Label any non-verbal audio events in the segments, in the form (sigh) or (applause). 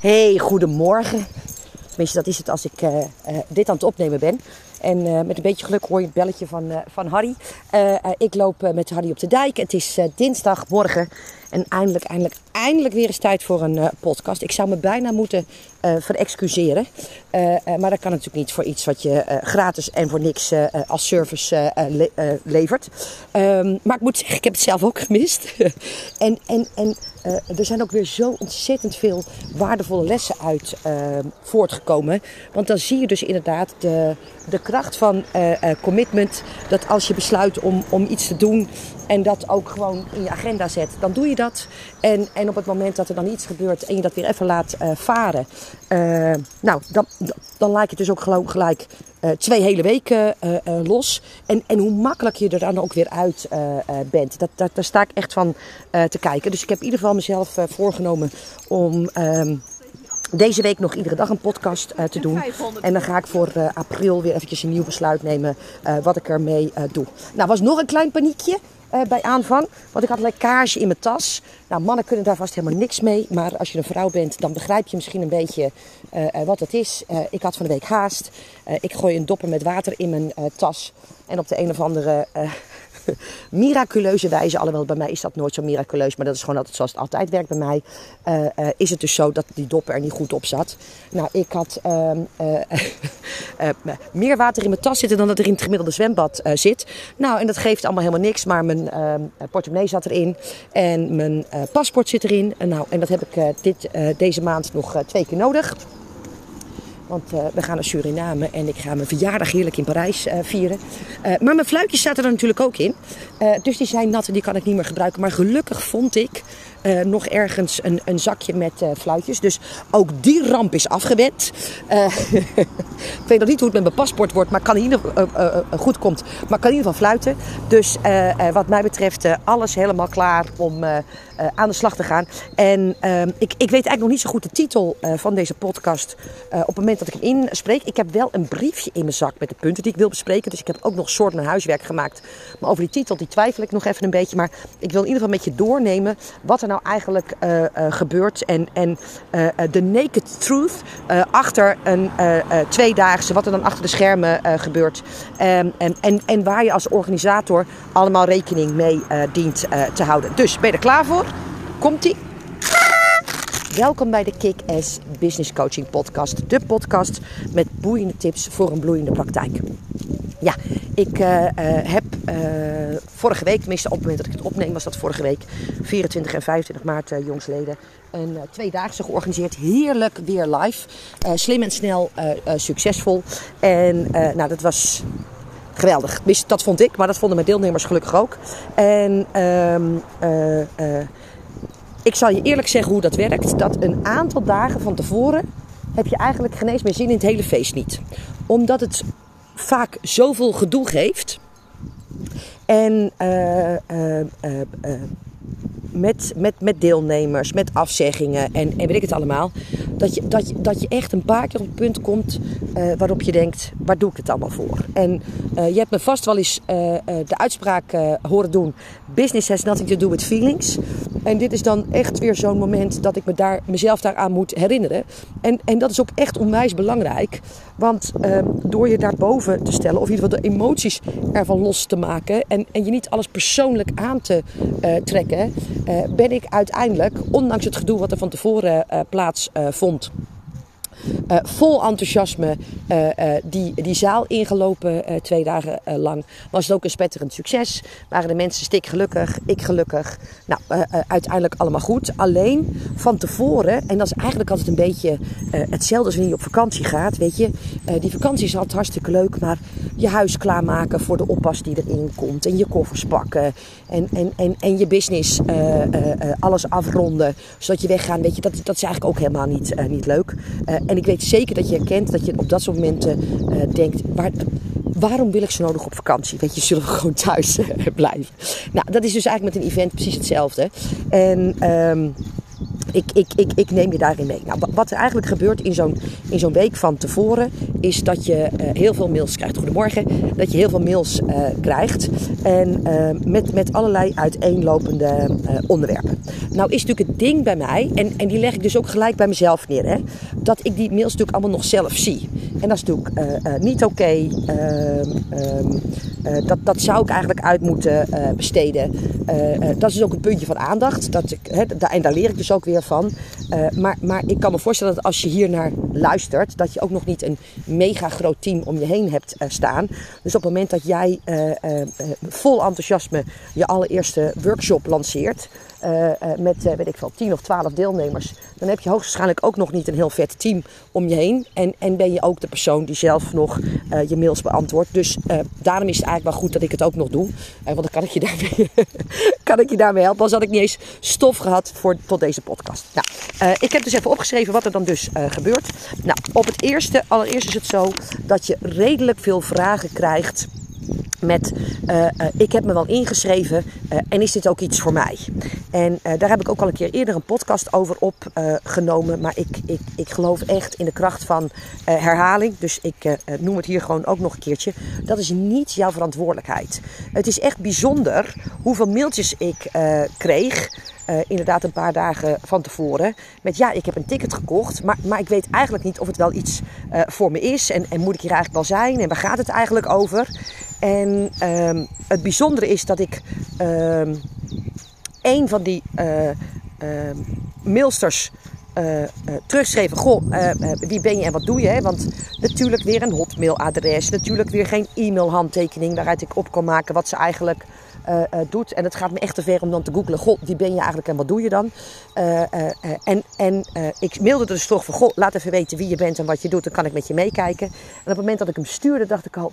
Hey, goedemorgen. Tenminste, dat is het als ik uh, uh, dit aan het opnemen ben. En uh, met een beetje geluk hoor je het belletje van, van Harry. ik loop met Harry op de dijk. Het is dinsdagmorgen. En eindelijk, eindelijk, eindelijk weer eens tijd voor een podcast. Ik zou me bijna moeten verexcuseren. maar dat kan natuurlijk niet voor iets wat je gratis en voor niks als service le levert. Um, maar ik moet zeggen, ik heb het zelf ook (laughs) gemist. en, en, en uh, er zijn ook weer zo ontzettend veel waardevolle lessen uit uh, voortgekomen. Want dan zie je dus inderdaad de, de kracht van uh, commitment. Dat als je besluit om, om iets te doen en dat ook gewoon in je agenda zet, dan doe je dat. En, en op het moment dat er dan iets gebeurt en je dat weer even laat varen, nou, dan, dan lijkt het dus ook gewoon gelijk uh, twee hele weken los. En, en hoe makkelijk je er dan ook weer uit bent. Dat, dat, daar sta ik echt van te kijken. Dus ik heb in ieder geval mezelf voorgenomen om. Ehm, deze week nog iedere dag een podcast uh, te doen. En dan ga ik voor uh, april weer eventjes een nieuw besluit nemen uh, wat ik ermee doe. Nou, was nog een klein paniekje. Uh, bij aanvang. Want ik had lekkage in mijn tas. Nou, mannen kunnen daar vast helemaal niks mee. Maar als je een vrouw bent, dan begrijp je misschien een beetje uh, uh, wat het is. ik had van de week haast. ik gooi een dopper met water in mijn tas. En op de een of andere (laughs) miraculeuze wijze, alhoewel bij mij is dat nooit zo miraculeus, maar dat is gewoon altijd zoals het altijd werkt bij mij, uh, uh, is het dus zo dat die dopper er niet goed op zat. Nou, ik had uh, (laughs) meer water in mijn tas zitten dan dat er in het gemiddelde zwembad zit. Nou, en dat geeft allemaal helemaal niks, maar mijn ehm, portemonnee zat erin en mijn paspoort zit erin. nou, en dat heb ik dit, deze maand nog twee keer nodig. Want uh, we gaan naar Suriname en ik ga mijn verjaardag heerlijk in Parijs uh, vieren. Uh, maar mijn fluitjes zaten er natuurlijk ook in. dus die zijn nat en die kan ik niet meer gebruiken. Maar gelukkig vond ik uh, nog ergens een, een zakje met uh, fluitjes. Dus ook die ramp is afgewend. Uh, (laughs) ik weet nog niet hoe het met mijn paspoort wordt, maar kan in ieder goed komt. Maar kan in ieder geval fluiten. Dus wat mij betreft alles helemaal klaar om aan de slag te gaan. En ehm, ik, ik weet eigenlijk nog niet zo goed de titel van deze podcast op het moment dat ik hem inspreek. Ik heb wel een briefje in mijn zak met de punten die ik wil bespreken. Dus ik heb ook nog soort huiswerk gemaakt. Maar over die titel die twijfel ik nog even een beetje. Maar ik wil in ieder geval met je doornemen wat er nou eigenlijk uh, uh, gebeurt. En, en uh, de naked truth achter een tweedaagse, wat er dan achter de schermen gebeurt. Um, en, en, en waar je als organisator allemaal rekening mee dient te houden. Dus ben je er klaar voor? Komt-ie? Welkom bij de Kick-Ass Business Coaching Podcast. De podcast met boeiende tips voor een bloeiende praktijk. Ja, ik uh, uh, heb uh, vorige week, tenminste op het moment dat ik het opneem, was dat vorige week, 24 en 25 maart, jongsleden, een tweedaagse georganiseerd. Heerlijk weer live. slim en snel, succesvol. En nou, dat was geweldig. Dat vond ik, maar dat vonden mijn deelnemers gelukkig ook. En um, ik zal je eerlijk zeggen hoe dat werkt. Dat een aantal dagen van tevoren heb je eigenlijk geen meer zin in het hele feest niet. Omdat het vaak zoveel gedoe geeft. En uh, uh, uh, met, met, met deelnemers, met afzeggingen en, en weet ik het allemaal. Dat je, dat, je, dat je echt een paar keer op het punt komt waarop je denkt, waar doe ik het allemaal voor? En je hebt me vast wel eens de uitspraak horen doen, business has nothing to do with feelings. En dit is dan echt weer zo'n moment dat ik me daar, mezelf daaraan moet herinneren. En, en dat is ook echt onwijs belangrijk. Want ehm, door je daarboven te stellen, of in ieder geval de emoties ervan los te maken en, en je niet alles persoonlijk aan te trekken, uh, ben ik uiteindelijk, ondanks het gedoe wat er van tevoren uh, plaatsvond, uh, vol enthousiasme uh, uh, die, die zaal ingelopen twee dagen lang. Was het ook een spetterend succes. Waren de mensen stik gelukkig, ik gelukkig. Nou, uiteindelijk allemaal goed. Alleen van tevoren, en dat is eigenlijk altijd een beetje hetzelfde als wanneer je op vakantie gaat. Weet je, die vakantie is altijd hartstikke leuk, maar je huis klaarmaken voor de oppas die erin komt. En je koffers pakken. En, en, en, en je business alles afronden, zodat je weggaat. Weet je, dat, dat is eigenlijk ook helemaal niet, niet leuk. En ik weet zeker dat je herkent dat je op dat soort momenten uh, denkt: waar, waarom wil ik zo nodig op vakantie? Weet je, zullen we gewoon thuis uh, (laughs) blijven? Nou, dat is dus eigenlijk met een event precies hetzelfde. En. Um, ik, ik, ik, ik neem je daarin mee. Nou, wat er eigenlijk gebeurt in zo'n, in zo'n week van tevoren, is dat je heel veel mails krijgt. Goedemorgen. Dat je heel veel mails krijgt. En met, met allerlei uiteenlopende onderwerpen. Nou is natuurlijk het ding bij mij, en, en die leg ik dus ook gelijk bij mezelf neer, hè, dat ik die mails natuurlijk allemaal nog zelf zie. En dat is natuurlijk niet oké. Ehm, ehm, dat, dat zou ik eigenlijk uit moeten besteden. dat is ook een puntje van aandacht. Dat ik, hè, en daar leer ik dus ook weer van. maar, maar ik kan me voorstellen dat als je hier naar luistert, dat je ook nog niet een mega groot team om je heen hebt staan. Dus op het moment dat jij vol enthousiasme je allereerste workshop lanceert. Uh, met uh, weet ik veel, 10 of 12 deelnemers, dan heb je hoogstwaarschijnlijk ook nog niet een heel vet team om je heen. En, en ben je ook de persoon die zelf nog je mails beantwoordt. Dus daarom is het eigenlijk wel goed dat ik het ook nog doe. want dan kan ik je daarmee, (laughs) kan ik je helpen. Als had ik niet eens stof gehad voor, tot deze podcast. Nou, ik heb dus even opgeschreven wat er dan dus gebeurt. Nou, op het eerste, allereerst is het zo dat je redelijk veel vragen krijgt met uh, uh, ik heb me wel ingeschreven uh, en is dit ook iets voor mij? En daar heb ik ook al een keer eerder een podcast over opgenomen. maar ik, ik, ik geloof echt in de kracht van herhaling. Dus ik noem het hier gewoon ook nog een keertje. Dat is niet jouw verantwoordelijkheid. Het is echt bijzonder hoeveel mailtjes ik kreeg. Inderdaad een paar dagen van tevoren. Met ja, ik heb een ticket gekocht, maar, maar ik weet eigenlijk niet of het wel iets voor me is. En, en moet ik hier eigenlijk wel zijn? En waar gaat het eigenlijk over? En um, het bijzondere is dat ik um, een van die uh, uh, mailsters uh, uh, terugschreven. Goh, wie ben je en wat doe je? Want natuurlijk weer een hotmailadres. Natuurlijk weer geen e-mailhandtekening waaruit ik op kan maken wat ze eigenlijk doet. En het gaat me echt te ver om dan te googlen. Goh, wie ben je eigenlijk en wat doe je dan? en en ik mailde dus toch van, goh, laat even weten wie je bent en wat je doet. Dan kan ik met je meekijken. En op het moment dat ik hem stuurde, dacht ik al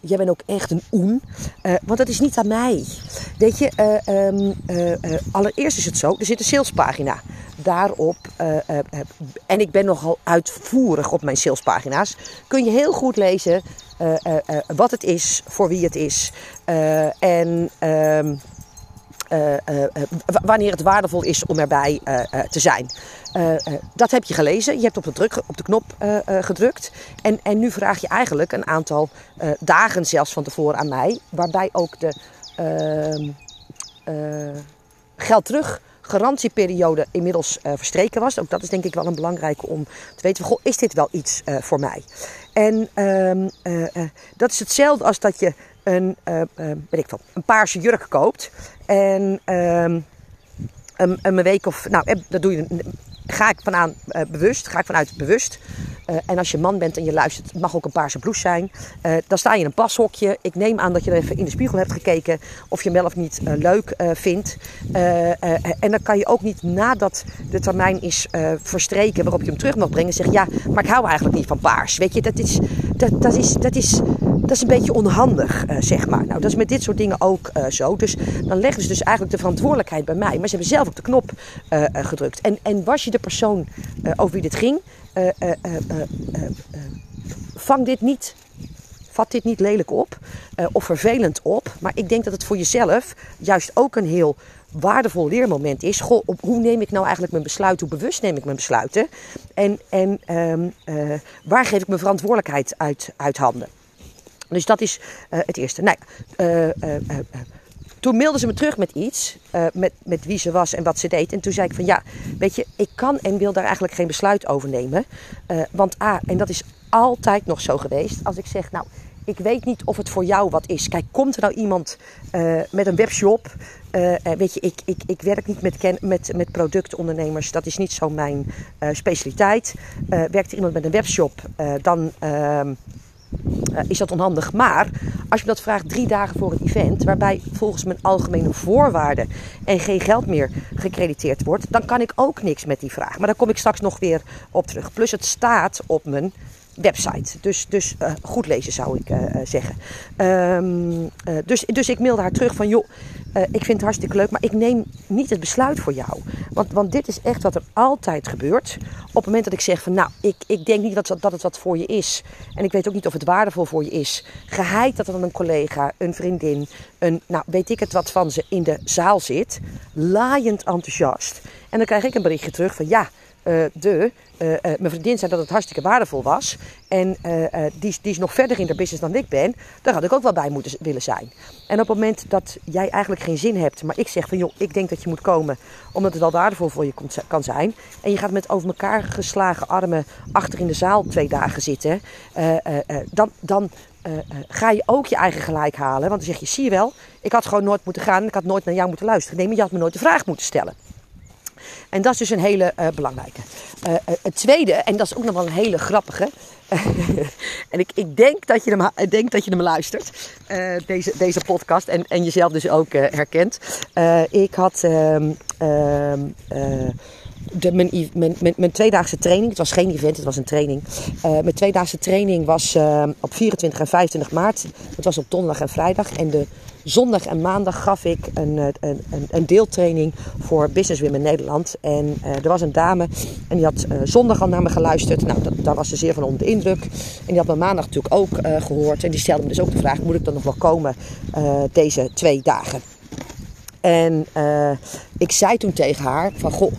jij bent ook echt een oen. Uh, want dat is niet aan mij. Weet je, uh, um, uh, allereerst is het zo, er zit een salespagina daarop. en ik ben nogal uitvoerig op mijn salespagina's. Kun je heel goed lezen wat het is, voor wie het is. en... Uh, wanneer het waardevol is om erbij te zijn. dat heb je gelezen. Je hebt op de, druk, op de knop gedrukt. En, en nu vraag je eigenlijk een aantal dagen zelfs van tevoren aan mij. Waarbij ook de ehm, geld terug garantieperiode inmiddels verstreken was. Ook dat is denk ik wel een belangrijke om te weten: goh, is dit wel iets voor mij? En uh, dat is hetzelfde als dat je een, weet ik veel, een paarse jurk koopt. En ehm, een, een week of, nou, dat doe je, ga ik vanaan bewust, ga ik vanuit bewust. En als je man bent en je luistert, het mag ook een paarse blouse zijn. Dan sta je in een pashokje. Ik neem aan dat je er even in de spiegel hebt gekeken of je hem wel of niet leuk vindt. en dan kan je ook niet nadat de termijn is verstreken waarop je hem terug mag brengen, zeggen: Ja, maar ik hou eigenlijk niet van paars. Weet je, dat is, dat, dat is, dat is, dat is een beetje onhandig, zeg maar. Nou, dat is met dit soort dingen ook zo. Dus dan leggen ze dus eigenlijk de verantwoordelijkheid bij mij. Maar ze hebben zelf ook de knop gedrukt. En, en was je de persoon over wie dit ging? Vang dit niet, vat dit niet lelijk op of vervelend op. Maar ik denk dat het voor jezelf juist ook een heel waardevol leermoment is. Goh, op, hoe neem ik nou eigenlijk mijn besluit? Hoe bewust neem ik mijn besluiten? En, en um, waar geef ik mijn verantwoordelijkheid uit, uit handen? Dus dat is het eerste. Nou, toen mailde ze me terug met iets, uh, met, met wie ze was en wat ze deed. En toen zei ik van ja, weet je, ik kan en wil daar eigenlijk geen besluit over nemen. Uh, want A, en dat is altijd nog zo geweest, als ik zeg nou, ik weet niet of het voor jou wat is. Kijk, komt er nou iemand uh, met een webshop? weet je, ik, ik, ik werk niet met, met, met productondernemers, dat is niet zo mijn specialiteit. werkt er iemand met een webshop, dan ehm, uh, is dat onhandig. Maar als je dat vraagt drie dagen voor het event, waarbij volgens mijn algemene voorwaarden en geen geld meer gecrediteerd wordt, dan kan ik ook niks met die vraag. Maar daar kom ik straks nog weer op terug. Plus het staat op mijn website. Dus, dus uh, goed lezen zou ik uh, zeggen. Um, dus, dus ik mailde haar terug van joh, ik vind het hartstikke leuk, maar ik neem niet het besluit voor jou. Want, want dit is echt wat er altijd gebeurt. Op het moment dat ik zeg van nou, ik, ik denk niet dat, dat het wat voor je is. En ik weet ook niet of het waardevol voor je is. Geheid dat er dan een collega, een vriendin, een, nou weet ik het wat van ze in de zaal zit. Laaiend enthousiast. En dan krijg ik een berichtje terug van ja, uh, de, uh, uh, mijn vriendin zei dat het hartstikke waardevol was. En die, die, is nog verder in de business dan ik ben. Daar had ik ook wel bij moeten willen zijn. En op het moment dat jij eigenlijk geen zin hebt, maar ik zeg van joh, ik denk dat je moet komen omdat het wel waardevol voor je kan zijn. En je gaat met over elkaar geslagen armen achter in de zaal twee dagen zitten. dan, dan ga je ook je eigen gelijk halen. Want dan zeg je, zie je wel, ik had gewoon nooit moeten gaan. Ik had nooit naar jou moeten luisteren. Nee, maar je had me nooit de vraag moeten stellen. En dat is dus een hele uh, belangrijke. Uh, het tweede, en dat is ook nog wel een hele grappige. (laughs) en ik, ik denk, dat je hem, denk dat je hem luistert, deze, deze podcast. En, en jezelf dus ook herkent. ik had. Ehm, ehm, de, mijn, mijn, mijn, tweedaagse training, het was geen event, het was een training. Uh, mijn tweedaagse training was uh, op 24 en 25 maart. Het was op donderdag en vrijdag. En de zondag en maandag gaf ik een, eh, een, een, een deeltraining voor Business Women Nederland. En uh, er was een dame en die had uh, zondag al naar me geluisterd. Nou, dat, daar was ze zeer van onder de indruk. En die had me maandag natuurlijk ook gehoord. En die stelde me dus ook de vraag, moet ik dan nog wel komen deze twee dagen? En ik zei toen tegen haar van, goh,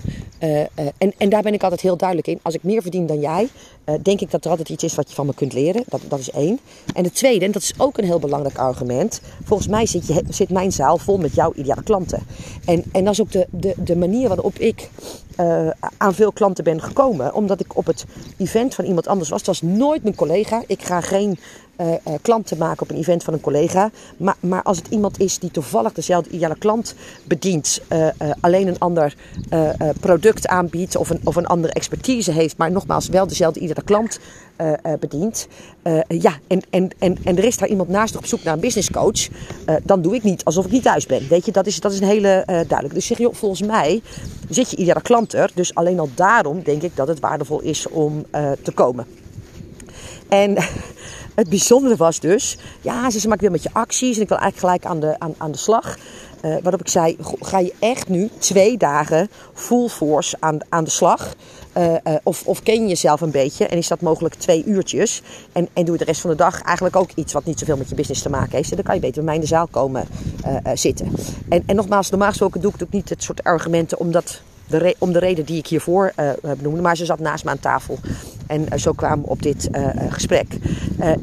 en, en daar ben ik altijd heel duidelijk in. Als ik meer verdien dan jij, uh, denk ik dat er altijd iets is wat je van me kunt leren. Dat, dat is één. En het tweede, en dat is ook een heel belangrijk argument. Volgens mij zit, je, zit mijn zaal vol met jouw ideale klanten. En, en dat is ook de, de, de manier waarop ik aan veel klanten ben gekomen. Omdat ik op het event van iemand anders was. Het was nooit mijn collega. Ik ga geen uh, klanten maken op een event van een collega. Maar, maar als het iemand is die toevallig dezelfde ideale klant bedient, alleen een ander product aanbiedt of een, of een andere expertise heeft, maar nogmaals wel dezelfde ideale klant bedient. ja, en, en, en, en er is daar iemand naast op zoek naar een business coach. dan doe ik niet alsof ik niet thuis ben. Weet je, dat is, dat is een hele duidelijk. Dus zeg je, volgens mij zit je ideale klant er. Dus alleen al daarom denk ik dat het waardevol is om te komen. En (laughs) het bijzondere was dus, ja, ze maakt weer met je acties en ik wil eigenlijk gelijk aan de, aan, aan de slag. Uh, waarop ik zei, ga je echt nu twee dagen full force aan, aan de slag? Uh, uh, of, of ken je jezelf een beetje en is dat mogelijk twee uurtjes? En, en doe je de rest van de dag eigenlijk ook iets wat niet zoveel met je business te maken heeft. En dan kan je beter bij mij in de zaal komen zitten. En, en nogmaals, normaal gesproken doe ik ook niet het soort argumenten omdat de om de reden die ik hiervoor uh, benoemde. Maar ze zat naast me aan tafel. En uh, zo kwamen we op dit uh, gesprek.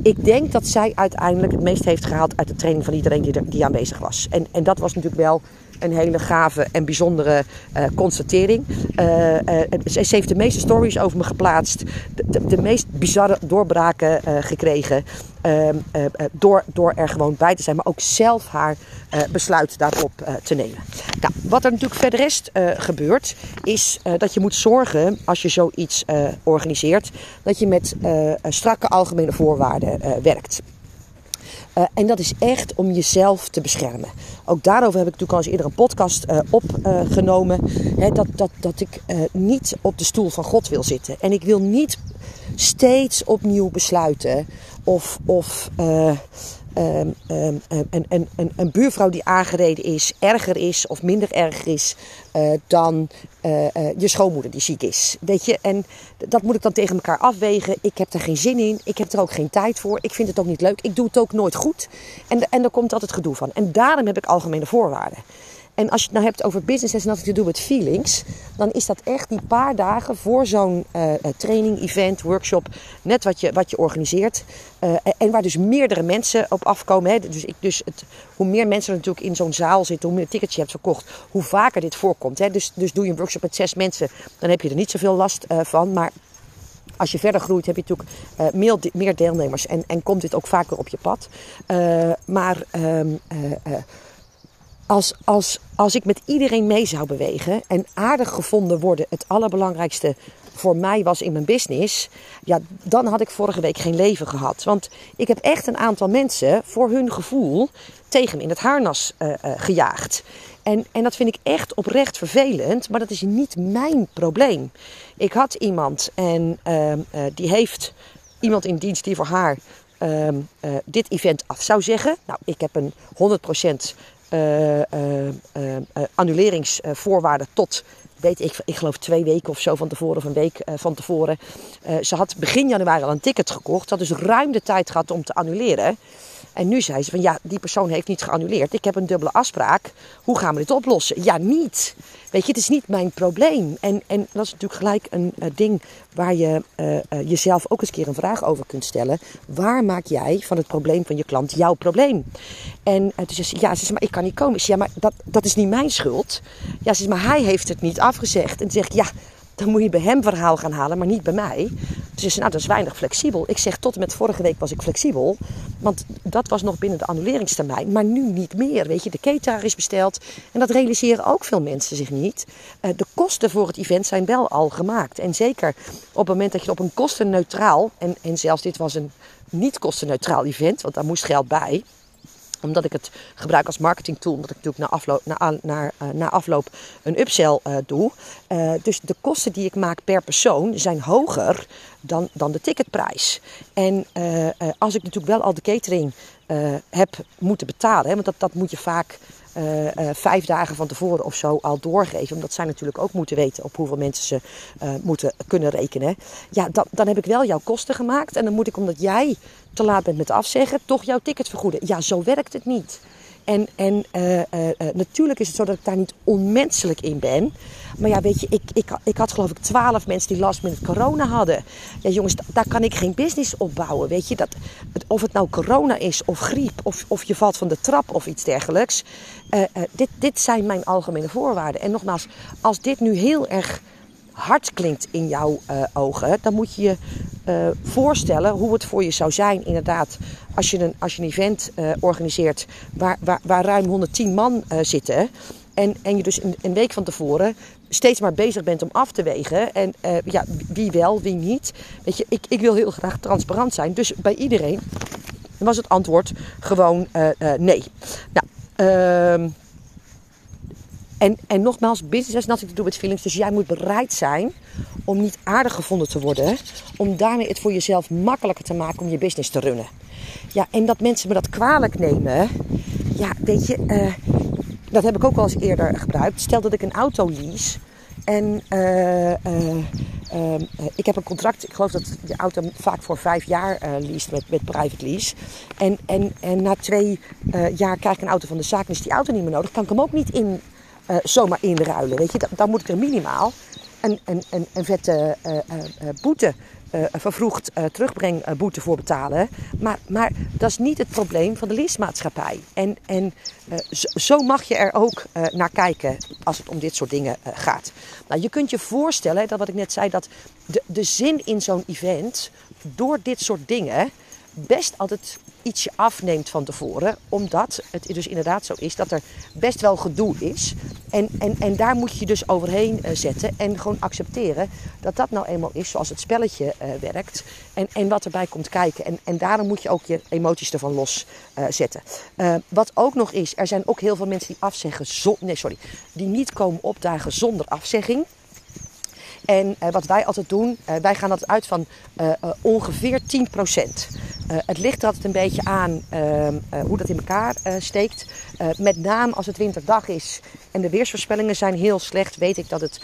ik denk dat zij uiteindelijk het meest heeft gehaald uit de training van iedereen die, die aanwezig was. En, en dat was natuurlijk wel een hele gave en bijzondere uh, constatering. Uh, uh, ze, heeft de meeste stories over me geplaatst. De, de, de meest bizarre doorbraken gekregen. Ehm, door, door er gewoon bij te zijn. Maar ook zelf haar besluit daarop te nemen. Nou, wat er natuurlijk verder rest gebeurt. Is dat je moet zorgen als je zoiets organiseert. Dat je met strakke algemene voorwaarden werkt. Uh, en dat is echt om jezelf te beschermen. Ook daarover heb ik natuurlijk al eens eerder een podcast uh, opgenomen. Dat, dat, dat ik eh, niet op de stoel van God wil zitten. En ik wil niet steeds opnieuw besluiten of. of um, um, een, een, een, een, buurvrouw die aangereden is, erger is of minder erg is uh, dan uh, je schoonmoeder die ziek is. Weet je, en dat moet ik dan tegen elkaar afwegen. Ik heb er geen zin in, ik heb er ook geen tijd voor, ik vind het ook niet leuk, ik doe het ook nooit goed. En, en er komt altijd gedoe van. En daarom heb ik algemene voorwaarden. En als je het nou hebt over business has nothing to do with feelings, dan is dat echt die paar dagen voor zo'n uh, training, event, workshop, net wat je, wat je organiseert. Uh, en waar dus meerdere mensen op afkomen. Hè. Dus, ik, dus het, hoe meer mensen er natuurlijk in zo'n zaal zitten, hoe meer tickets je hebt verkocht, hoe vaker dit voorkomt. Hè. Dus, dus doe je een workshop met zes mensen, dan heb je er niet zoveel last van. Maar als je verder groeit, heb je natuurlijk meer, meer, deelnemers en, en komt dit ook vaker op je pad. Maar uh, als, als, als ik met iedereen mee zou bewegen en aardig gevonden worden het allerbelangrijkste voor mij was in mijn business, ja, dan had ik vorige week geen leven gehad. Want ik heb echt een aantal mensen voor hun gevoel tegen me in het harnas uh, gejaagd. En, en dat vind ik echt oprecht vervelend, maar dat is niet mijn probleem. Ik had iemand en uh, die heeft iemand in dienst die voor haar ehm, eh, dit event af zou zeggen. Nou, ik heb een 100% uh, annuleringsvoorwaarde tot weet ik, ik geloof twee weken of zo van tevoren, of een week van tevoren. Ze had begin januari al een ticket gekocht. Ze had dus ruim de tijd gehad om te annuleren. En nu zei ze van ja, die persoon heeft niet geannuleerd. Ik heb een dubbele afspraak. Hoe gaan we dit oplossen? Ja, niet. Weet je, het is niet mijn probleem. En, en dat is natuurlijk gelijk een uh, ding waar je uh, uh, jezelf ook eens een keer een vraag over kunt stellen. Waar maak jij van het probleem van je klant jouw probleem? En toen zei ze, ja, ze zei, maar ik kan niet komen. Ik zei, ja, maar dat, dat is niet mijn schuld. Ja, ze zei, maar hij heeft het niet afgezegd. En toen zeg ja, dan moet je bij hem verhaal gaan halen, maar niet bij mij. Dus ze zei, nou, dat is weinig flexibel. Ik zeg, tot en met vorige week was ik flexibel. Want dat was nog binnen de annuleringstermijn. Maar nu niet meer. Weet je, de cateraar is besteld. En dat realiseren ook veel mensen zich niet. Uh, de kosten voor het event zijn wel al gemaakt. En zeker op het moment dat je op een kostenneutraal... En, en zelfs dit was een niet kostenneutraal event, want daar moest geld bij omdat ik het gebruik als marketingtool, omdat ik natuurlijk na afloop, na, na afloop een upsell uh, doe. Uh, dus de kosten die ik maak per persoon zijn hoger dan, dan de ticketprijs. En als ik natuurlijk wel al de catering heb moeten betalen, hè, want dat, dat moet je vaak uh, uh, vijf dagen van tevoren of zo al doorgeven. Omdat zij natuurlijk ook moeten weten op hoeveel mensen ze uh, moeten kunnen rekenen. Ja, dan, dan heb ik wel jouw kosten gemaakt. En dan moet ik, omdat jij te laat bent met afzeggen, toch jouw ticket vergoeden. Ja, zo werkt het niet. En, en natuurlijk is het zo dat ik daar niet onmenselijk in ben. Maar ja, weet je, ik, ik, ik had geloof ik twaalf mensen die last minute corona hadden. Ja, jongens, daar kan ik geen business opbouwen. Weet je, dat, of het nou corona is of griep of, of je valt van de trap of iets dergelijks. Uh, dit, dit zijn mijn algemene voorwaarden. En nogmaals, als dit nu heel erg hard klinkt in jouw uh, ogen, dan moet je je voorstellen hoe het voor je zou zijn, inderdaad, als je een, als je een event organiseert waar, waar, waar ruim 110 man zitten. En, en je dus een, een, week van tevoren steeds maar bezig bent om af te wegen. En ja, wie wel, wie niet. Weet je, ik, ik wil heel graag transparant zijn. Dus bij iedereen was het antwoord gewoon nee. Nou, ehm en, en nogmaals, business has nothing to do with feelings. Dus jij moet bereid zijn om niet aardig gevonden te worden. Om daarmee het voor jezelf makkelijker te maken om je business te runnen. Ja, en dat mensen me dat kwalijk nemen. Ja, weet je, dat heb ik ook al eens eerder gebruikt. Stel dat ik een auto lease. En uh, uh, ik heb een contract, ik geloof dat de auto vaak voor vijf jaar leest met, met private lease. En, en, en na twee jaar krijg ik een auto van de zaak en is die auto niet meer nodig. Kan ik hem ook niet in zomaar inruilen. Weet je, dan, dan moet ik er minimaal een, een, een, een vette uh, uh, vervroegd terugbrengboete voor betalen. Maar, maar dat is niet het probleem van de leasemaatschappij. En, en zo, zo, mag je er ook naar kijken als het om dit soort dingen gaat. Nou, je kunt je voorstellen, dat wat ik net zei, dat de, de zin in zo'n event door dit soort dingen best altijd ietsje afneemt van tevoren. Omdat het dus inderdaad zo is dat er best wel gedoe is. En, en, en daar moet je dus overheen uh, zetten. En gewoon accepteren dat dat nou eenmaal is zoals het spelletje uh, werkt. En, en wat erbij komt kijken. En, en daarom moet je ook je emoties ervan loszetten. Uh, wat ook nog is, er zijn ook heel veel mensen die afzeggen. Zo, nee, sorry. Die niet komen opdagen zonder afzegging. En wat wij altijd doen, wij gaan altijd uit van ongeveer 10%. Het ligt altijd een beetje aan ehm, hoe dat in elkaar steekt. met name als het winterdag is en de weersvoorspellingen zijn heel slecht, weet ik dat het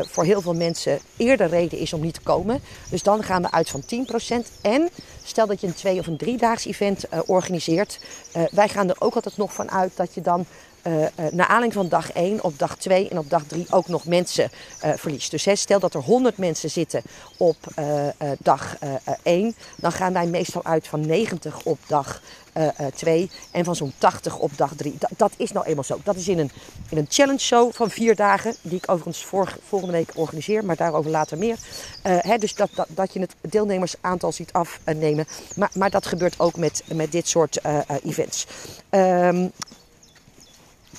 voor heel veel mensen eerder reden is om niet te komen. Dus dan gaan we uit van 10%. En stel dat je een twee- of een driedaags event organiseert. wij gaan er ook altijd nog van uit dat je dan uh, naar aanleiding van dag 1, op dag 2 en op dag 3 ook nog mensen uh, verliest. Dus stel dat er 100 mensen zitten op dag 1, dan gaan wij meestal uit van 90 op dag 2 en van zo'n 80 op dag 3. Dat, is nou eenmaal zo. Dat is in een, in een challenge show van vier dagen, die ik overigens volgende week organiseer, maar daarover later meer. Hè, dus dat, dat, dat je het deelnemersaantal ziet afnemen. Maar, maar dat gebeurt ook met, met dit soort events. Um,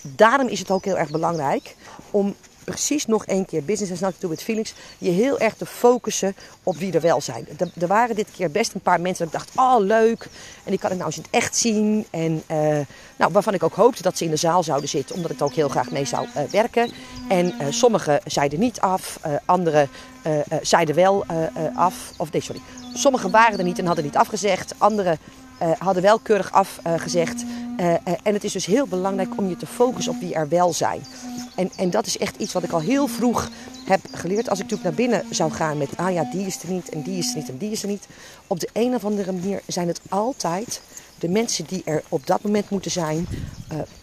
daarom is het ook heel erg belangrijk om precies nog één keer, business has nothing to with feelings, je heel erg te focussen op wie er wel zijn. Er, waren dit keer best een paar mensen dat ik dacht, oh leuk, en die kan ik nou eens in het echt zien. En uh, nou, waarvan ik ook hoopte dat ze in de zaal zouden zitten, omdat ik ook heel graag mee zou uh, werken. En uh, sommigen zeiden niet af, anderen zeiden wel af, of nee, sorry. Sommigen waren er niet en hadden niet afgezegd, anderen hadden wel keurig afgezegd. Uh, uh, en het is dus heel belangrijk om je te focussen op wie er wel zijn. En, en dat is echt iets wat ik al heel vroeg heb geleerd. Als ik natuurlijk naar binnen zou gaan met, ah ja, die is er niet en die is er niet en die is er niet. Op de een of andere manier zijn het altijd de mensen die er op dat moment moeten zijn.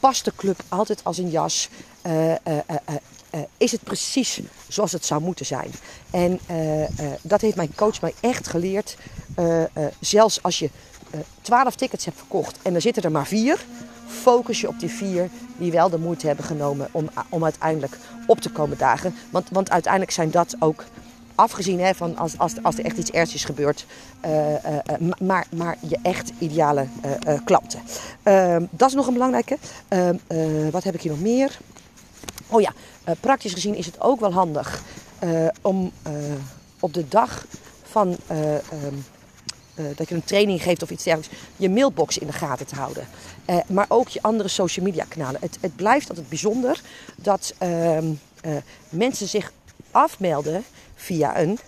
past de club altijd als een jas? is het precies zoals het zou moeten zijn? En dat heeft mijn coach mij echt geleerd. zelfs als je twaalf tickets hebt verkocht en er zitten er maar vier, focus je op die vier die wel de moeite hebben genomen om, om uiteindelijk op te komen dagen. Want, want uiteindelijk zijn dat ook, afgezien hè, van als, als, als er echt iets ernstigs gebeurt, uh, maar, maar je echt ideale uh, klanten. Ehm, dat is nog een belangrijke. Ehm, wat heb ik hier nog meer? Oh ja, praktisch gezien is het ook wel handig om op de dag van. Ehm, uh, dat je een training geeft of iets dergelijks, je mailbox in de gaten te houden. Uh, maar ook je andere social media kanalen. Het, het blijft altijd bijzonder dat uh, mensen zich afmelden via een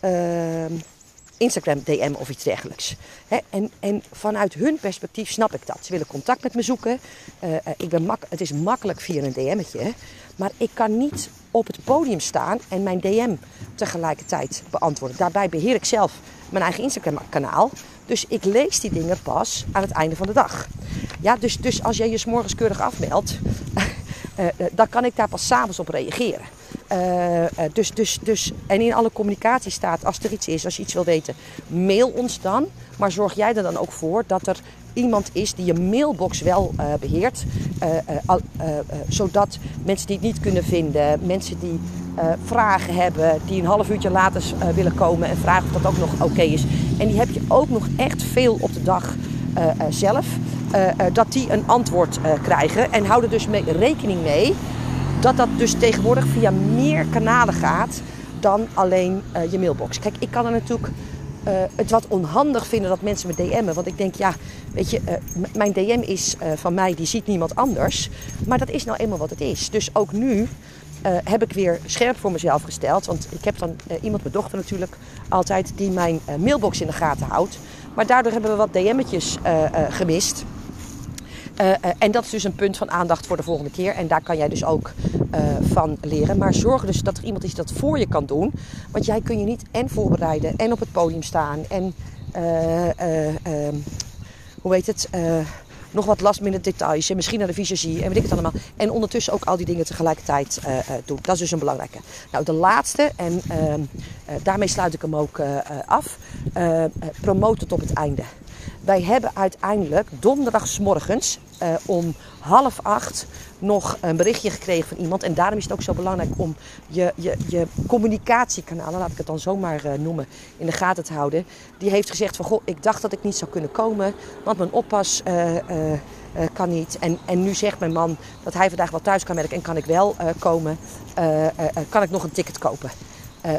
ehm, Instagram DM of iets dergelijks. en, en, vanuit hun perspectief snap ik dat. Ze willen contact met me zoeken. ik ben mak het is makkelijk via een DM'tje. Maar ik kan niet op het podium staan en mijn DM tegelijkertijd beantwoorden. Daarbij beheer ik zelf mijn eigen Instagram-kanaal. Dus ik lees die dingen pas aan het einde van de dag. Ja, dus, dus als jij je s'morgens keurig afmeldt, uh, (laughs) dan kan ik daar pas s'avonds op reageren. Uh, dus, dus, dus, en in alle communicatie staat, als er iets is, als je iets wil weten, mail ons dan. Maar zorg jij er dan ook voor dat er iemand is die je mailbox wel uh, beheert. zodat mensen die het niet kunnen vinden, mensen die vragen hebben, die een half uurtje later willen komen en vragen of dat ook nog oké is. En die heb je ook nog echt veel op de dag zelf. dat die een antwoord krijgen. En hou er dus rekening mee dat dat dus tegenwoordig via meer kanalen gaat dan alleen uh, je mailbox. Kijk, ik kan er natuurlijk uh, het wat onhandig vinden dat mensen me DM'en. Want ik denk, ja, weet je, uh, mijn DM is van mij, die ziet niemand anders. Maar dat is nou eenmaal wat het is. Dus ook nu heb ik weer scherp voor mezelf gesteld. Want ik heb dan iemand, mijn dochter natuurlijk, altijd, die mijn mailbox in de gaten houdt. Maar daardoor hebben we wat DM'tjes gemist. Uh, uh, en dat is dus een punt van aandacht voor de volgende keer. En daar kan jij dus ook uh, van leren. Maar zorg dus dat er iemand is dat voor je kan doen. Want jij kun je niet en voorbereiden en op het podium staan. En ehm, hoe heet het? nog wat last minute details. En misschien naar de visagie en weet ik het allemaal. En ondertussen ook al die dingen tegelijkertijd doen. Dat is dus een belangrijke. Nou, de laatste. En ehm, daarmee sluit ik hem ook af. promoot het op het einde. Wij hebben uiteindelijk donderdagsmorgens uh, om half acht nog een berichtje gekregen van iemand. En daarom is het ook zo belangrijk om je, je, je communicatiekanalen, laat ik het dan zomaar uh, noemen, in de gaten te houden. Die heeft gezegd van, goh, ik dacht dat ik niet zou kunnen komen, want mijn oppas uh, kan niet. En, en nu zegt mijn man dat hij vandaag wel thuis kan werken en kan ik wel komen. kan ik nog een ticket kopen?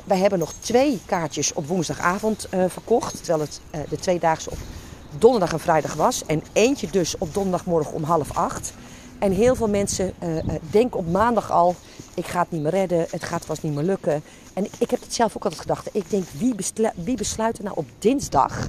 wij hebben nog twee kaartjes op woensdagavond verkocht, terwijl het de tweedaagse op donderdag en vrijdag was. En eentje dus op donderdagmorgen om half acht. En heel veel mensen uh, denken op maandag al, ik ga het niet meer redden, het gaat vast niet meer lukken. En ik heb het zelf ook altijd gedacht. Ik denk, wie, wie besluit er nou op dinsdag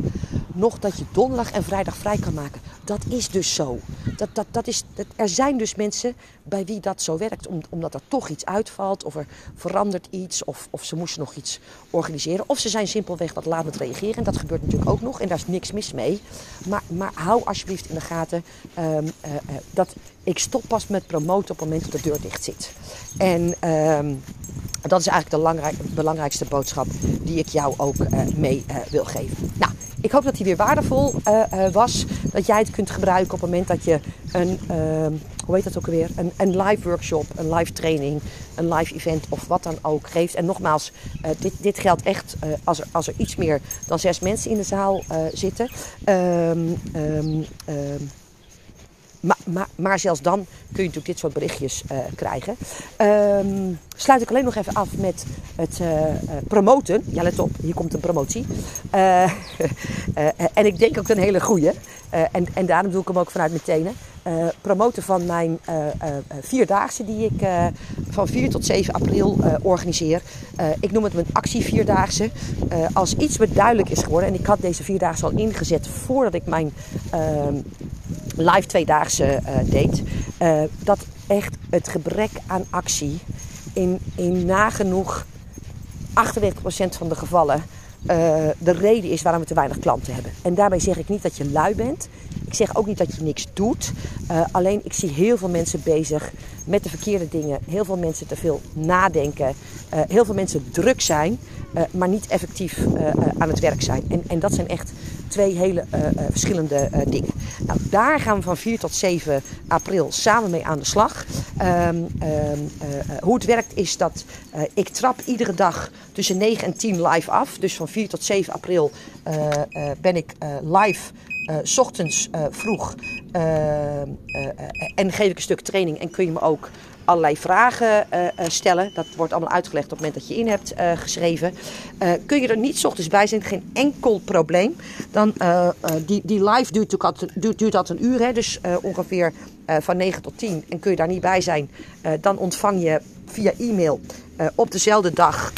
nog dat je donderdag en vrijdag vrij kan maken? Dat is dus zo. Dat, dat, dat is, dat, er zijn dus mensen bij wie dat zo werkt, omdat er toch iets uitvalt, of er verandert iets, of, of ze moesten nog iets organiseren. Of ze zijn simpelweg wat laat met reageren. En dat gebeurt natuurlijk ook nog, en daar is niks mis mee. Maar, maar hou alsjeblieft in de gaten um, uh, uh, dat ik stop pas met promoten op het moment dat de deur dicht zit. En um, dat is eigenlijk de belangrijkste boodschap die ik jou ook uh, mee wil geven. Nou, ik hoop dat die weer waardevol uh, was. Dat jij het kunt gebruiken op het moment dat je een, ehm, hoe heet dat ook alweer? Een, een live workshop, een live training, een live event of wat dan ook geeft. En nogmaals, dit, dit geldt echt als, er, als er iets meer dan zes mensen in de zaal zitten. Um, maar, maar, zelfs dan kun je natuurlijk dit soort berichtjes uh, krijgen. Um, sluit ik alleen nog even af met het uh, promoten. Ja, let op, hier komt een promotie. (laughs) en ik denk ook een hele goede. en, en daarom doe ik hem ook vanuit mijn tenen. promoten van mijn vierdaagse die ik van 4 tot 7 april organiseer. ik noem het mijn actie vierdaagse. als iets me duidelijk is geworden, en ik had deze vierdaagse al ingezet voordat ik mijn ehm, live tweedaagse uh, deed, uh, dat echt het gebrek aan actie in, in nagenoeg 98% van de gevallen uh, de reden is waarom we te weinig klanten hebben. En daarmee zeg ik niet dat je lui bent. Ik zeg ook niet dat je niks doet. Alleen ik zie heel veel mensen bezig met de verkeerde dingen. Heel veel mensen te veel nadenken. Heel veel mensen druk zijn, maar niet effectief aan het werk zijn. En, en dat zijn echt twee hele verschillende dingen. Nou, daar gaan we van 4 tot 7 april samen mee aan de slag. Um, um, hoe het werkt is dat ik trap iedere dag tussen 9 en 10 live af. Dus van 4 tot 7 april ben ik live. Uh, ochtends uh, vroeg uh, en geef ik een stuk training en kun je me ook allerlei vragen uh, stellen. Dat wordt allemaal uitgelegd op het moment dat je in hebt uh, geschreven. Kun je er niet s ochtends bij zijn, geen enkel probleem. Dan, die, die live duurt, duurt, duurt dat een uur, hè, dus ongeveer van 9 tot 10. En kun je daar niet bij zijn, dan ontvang je via e-mail op dezelfde dag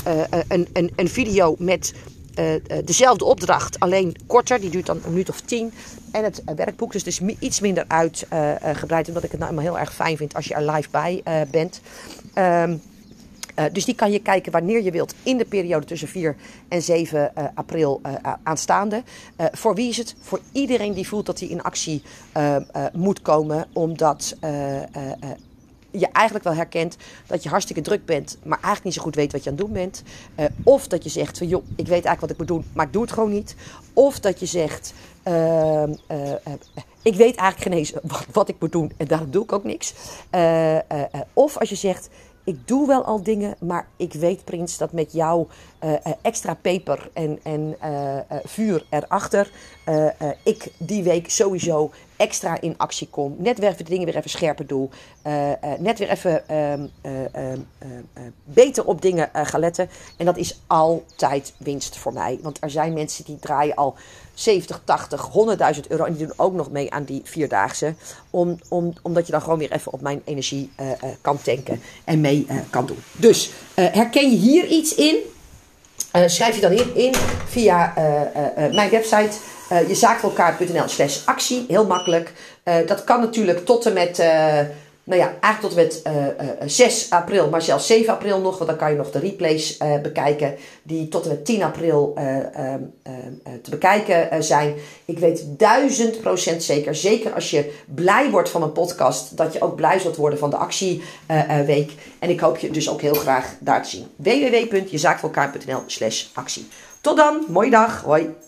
een, een, een video met uh, dezelfde opdracht, alleen korter. Die duurt dan een minuut of tien. En het uh, werkboek, dus het is iets minder uitgebreid. omdat ik het nou helemaal heel erg fijn vind als je er live bij bent. Um, dus die kan je kijken wanneer je wilt in de periode tussen 4 en 7 april aanstaande. voor wie is het? Voor iedereen die voelt dat hij in actie moet komen. Omdat je eigenlijk wel herkent dat je hartstikke druk bent, maar eigenlijk niet zo goed weet wat je aan het doen bent. Uh, of dat je zegt van joh, ik weet eigenlijk wat ik moet doen, maar ik doe het gewoon niet. Of dat je zegt, uh, uh, ik weet eigenlijk geen eens wat, ik moet doen en daarom doe ik ook niks. of als je zegt, ik doe wel al dingen, maar ik weet, Prins, dat met jouw extra peper en, en uh, vuur erachter, ik die week sowieso extra in actie kom. Net weer de dingen weer even scherper doe. net weer even ehm, ehm, beter op dingen ga letten. En dat is altijd winst voor mij. Want er zijn mensen die draaien al 70, 80, 100.000 euro. En die doen ook nog mee aan die vierdaagse. Om, om, omdat je dan gewoon weer even op mijn energie kan tanken en mee kan doen. Dus herken je hier iets in? schrijf je dan in, in via mijn website. Uh, jezaakvoorelkaart.nl slash actie. Heel makkelijk. dat kan natuurlijk tot en met nou ja, eigenlijk tot en met uh, uh, 6 april, maar zelfs 7 april nog, want dan kan je nog de replays uh, bekijken, die tot en met 10 april te bekijken zijn. Ik weet duizend procent zeker, zeker als je blij wordt van een podcast, dat je ook blij zult worden van de actieweek. en ik hoop je dus ook heel graag daar te zien. www.jezaakvoorelkaart.nl slash actie. Tot dan, mooie dag, hoi!